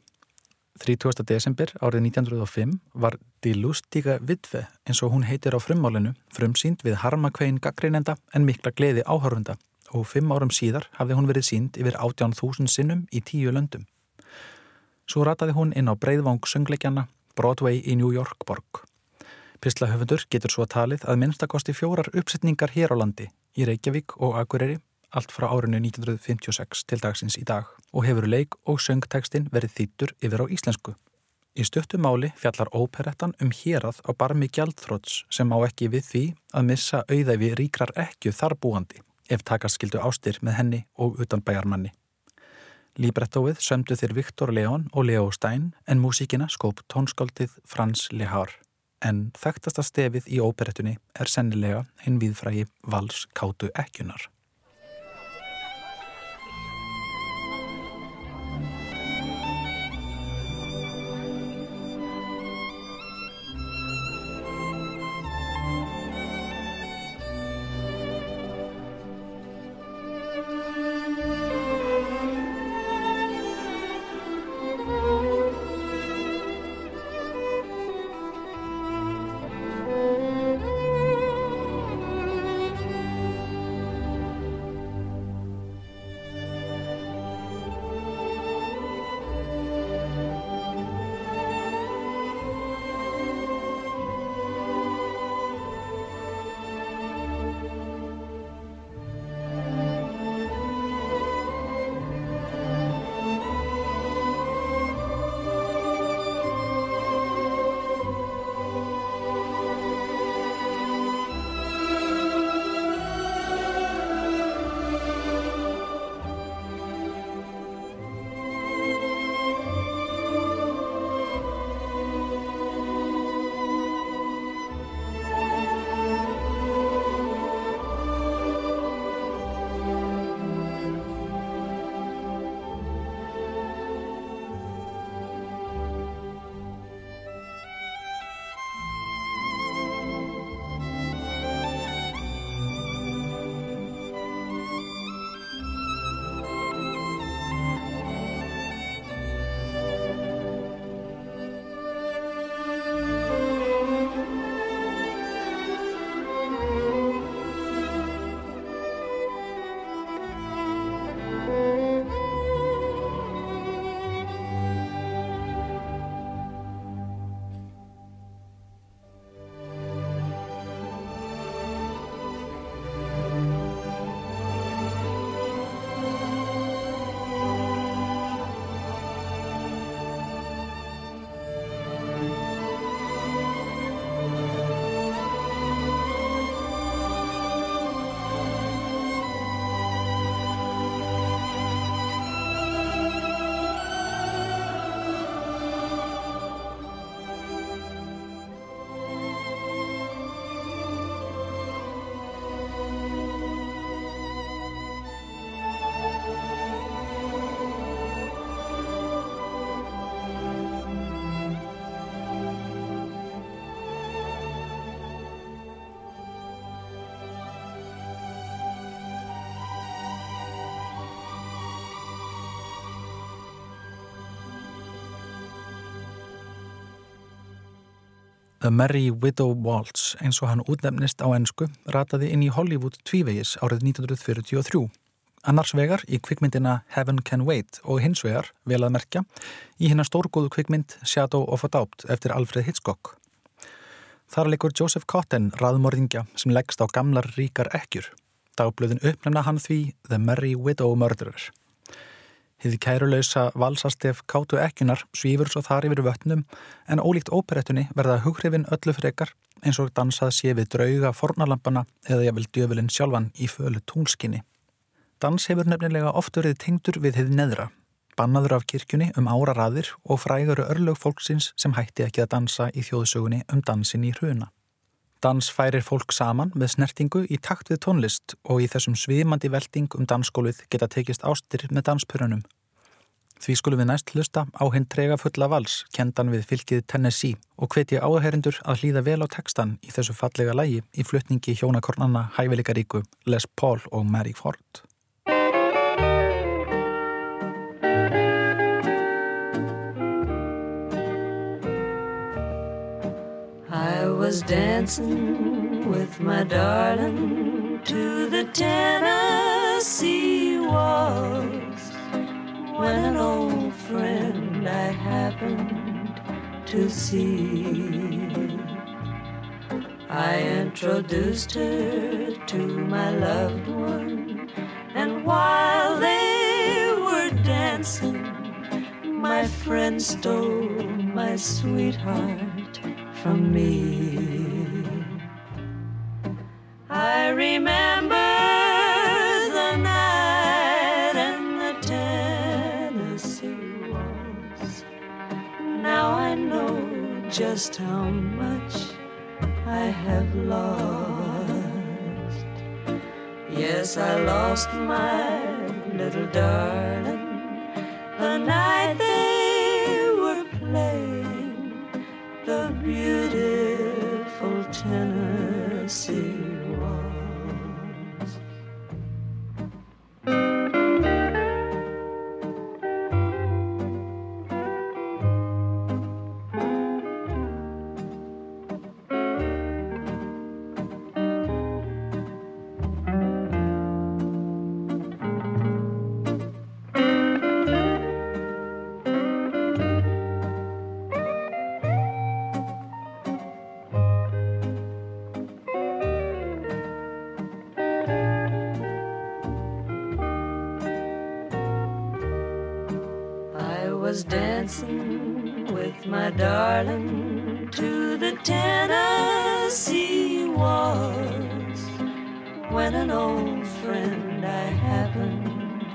30. desember árið 1905 var Die Lustige Vidve eins og hún heitir á frummálinu frumsýnd við harmakvein gaggreinenda en mikla gleði áhörunda og fimm árum síðar hafði hún verið sínd yfir 18.000 sinnum í tíu löndum. Svo rataði hún inn á breyðvang söngleikjana Broadway í New York borg. Pislahöfundur getur svo talið að minnstakosti fjórar uppsetningar hér á landi í Reykjavík og Akureyri allt frá árinu 1956 til dagsins í dag og hefur leik og söngtekstin verið þýttur yfir á íslensku. Í stöttu máli fjallar óperettan um hérað á barmi gjaldþróts sem á ekki við því að missa auðæfi ríkrar ekki þar búandi ef takast skildu ástir með henni og utan bæjarmanni. Líbrettóið sömdu þeir Viktor León og Leo Stein en músíkina skóp tónskáldið Frans Lehár. En þekktasta stefið í óperettunni er sennilega hinn viðfrægi Vals Kátu Ekkjunar. The Merry Widow Waltz eins og hann útnefnist á ennsku rataði inn í Hollywood tvívegis árið 1943. Annars vegar í kvikmyndina Heaven Can Wait og hins vegar, vel að merkja, í hennar stórgóðu kvikmynd Shadow of a Doubt eftir Alfred Hitchcock. Þar leikur Joseph Cotton raðmörðingja sem leggst á gamlar ríkar ekkjur. Dagblöðin uppnefna hann því The Merry Widow Murderer. Þið kæruleysa valsastef kátu ekkunar svífur svo þar yfir vötnum en ólíkt óperettunni verða hughrifin öllu frekar eins og dansað sé við drauga fornalampana eða ég vil djöfulinn sjálfan í fölu túnskinni. Dans hefur nefnilega oft verið tengdur við þið neðra, bannaður af kirkjunni um áraraðir og fræguru örlög fólksins sem hætti ekki að dansa í þjóðsögunni um dansin í hruna. Dans færir fólk saman með snertingu í takt við tónlist og í þessum svimandi velding um dansskólið geta tekist ástir með danspörunum. Því skulum við næst hlusta á hinn trega fulla vals, kendan við fylkið Tennessee og hveti áherindur að hlýða vel á textan í þessu fallega lægi í flutningi hjónakornanna hæfileikaríku Les Paul og Mary Ford. Was dancing with my darling to the Tennessee waltz when an old friend I happened to see. I introduced her to my loved one, and while they were dancing, my friend stole my sweetheart from me. Just how much I have lost. Yes, I lost my little darling the night with my darling to the Tennessee waltz when an old friend I happened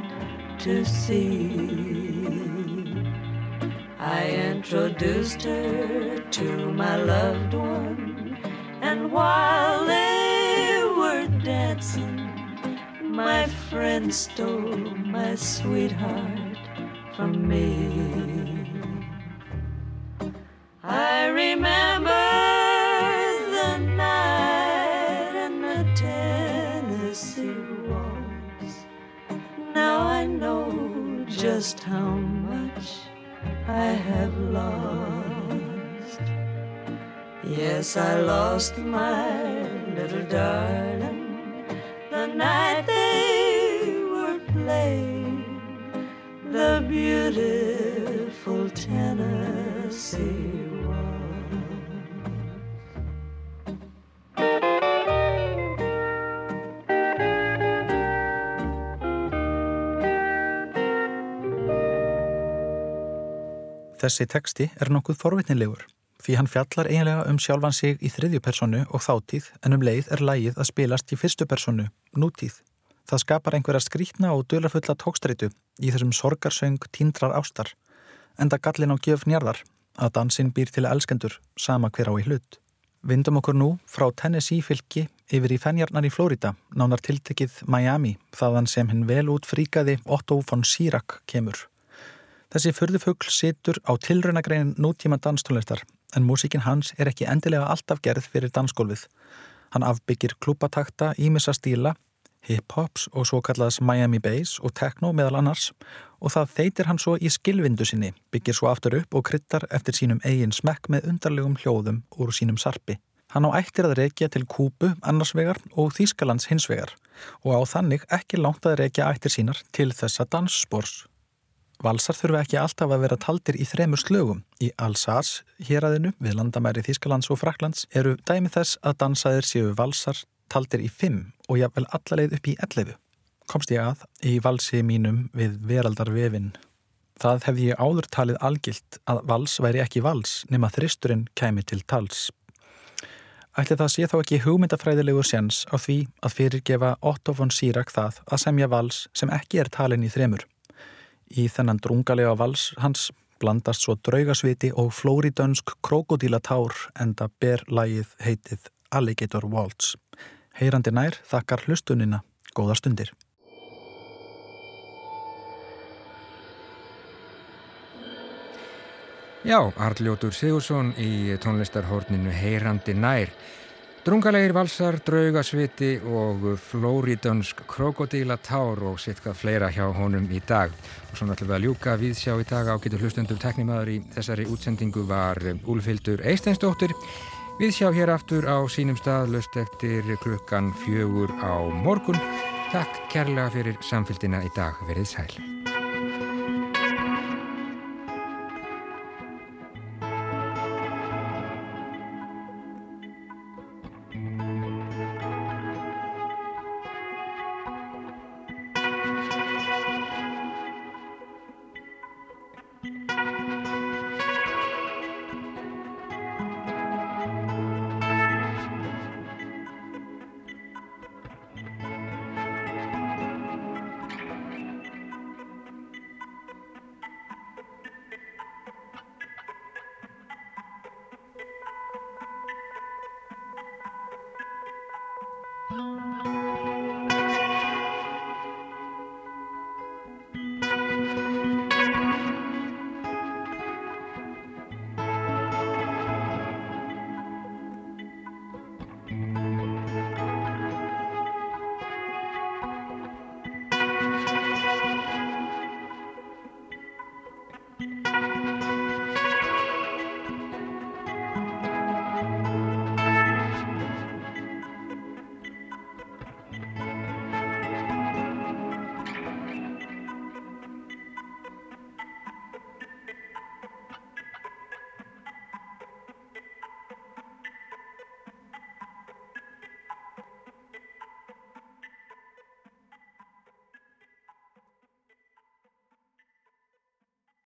to see. I introduced her to my loved one, and while they were dancing, my friend stole my sweetheart from me. I remember the night in the Tennessee waltz. Now I know just how much I have lost. Yes, I lost my little darling the night they were playing the beautiful Tennessee Þessi teksti er nokkuð forvitnilegur því hann fjallar eiginlega um sjálfan sig í þriðju personu og þáttíð en um leið er lægið að spilast í fyrstu personu, nútíð. Það skapar einhverja skrítna og dölarfulla tókstreitu í þessum sorgarsöng tíndrar ástar en það gallin á gjöf njarðar að dansinn býr til elskendur sama hver á í hlut. Vindum okkur nú frá Tennessee fylki yfir í fennjarnar í Flórida, nánar tiltekið Miami, þaðan sem hinn vel út fríkaði Otto von Sirac kemur. Þessi förðufugl situr á tilraunagreinin nútíma danstónlistar en músikinn hans er ekki endilega alltaf gerð fyrir dansgólfið. Hann afbyggir klúpatakta, ímissa stíla, hip-hops og svo kallaðas Miami Bass og techno meðal annars og það þeitir hann svo í skilvindu sinni, byggir svo aftur upp og kryttar eftir sínum eigin smekk með undarlegum hljóðum úr sínum sarpi. Hann á ættir að reykja til Kúbu annarsvegar og Þýskalands hinsvegar og á þannig ekki langt að reykja ættir sínar til þessa dansspors. Valsar þurfa ekki alltaf að vera taldir í þremur slögum. Í Alsace, héræðinu við landamæri Þýskalands og Fraklands eru dæmi þess að dansaðir séu valsar taldir í fimm og jáfnvel allaleið upp í ellefu. Komst ég að í valsi mínum við veraldarvefin. Það hefði ég áður talið algilt að vals væri ekki vals nema þristurinn kæmi til tals. Ætli það sé þá ekki hugmyndafræðilegur séns á því að fyrirgefa Otto von Sýrak það að semja vals sem ekki er talin í þremur. Í þennan drungalega vals hans blandast svo draugasviti og flóridönsk krokodílatár en það ber lagið heitið Alligator Waltz. Heyrandi nær þakkar hlustunina. Góða stundir. Já, Arljótur Sigursson í tónlistarhórninu Heyrandi nær. Drungalegir valsar, draugasviti og flóridönsk krokodílatár og sitt hvað fleira hjá honum í dag. Og svo náttúrulega ljúka við sjá í dag á getur hlustendur teknimaður í þessari útsendingu var Úlfildur Eisteinsdóttir. Við sjá hér aftur á sínum stað löst eftir klukkan fjögur á morgun. Takk kærlega fyrir samfélgina í dag. Verið sæl.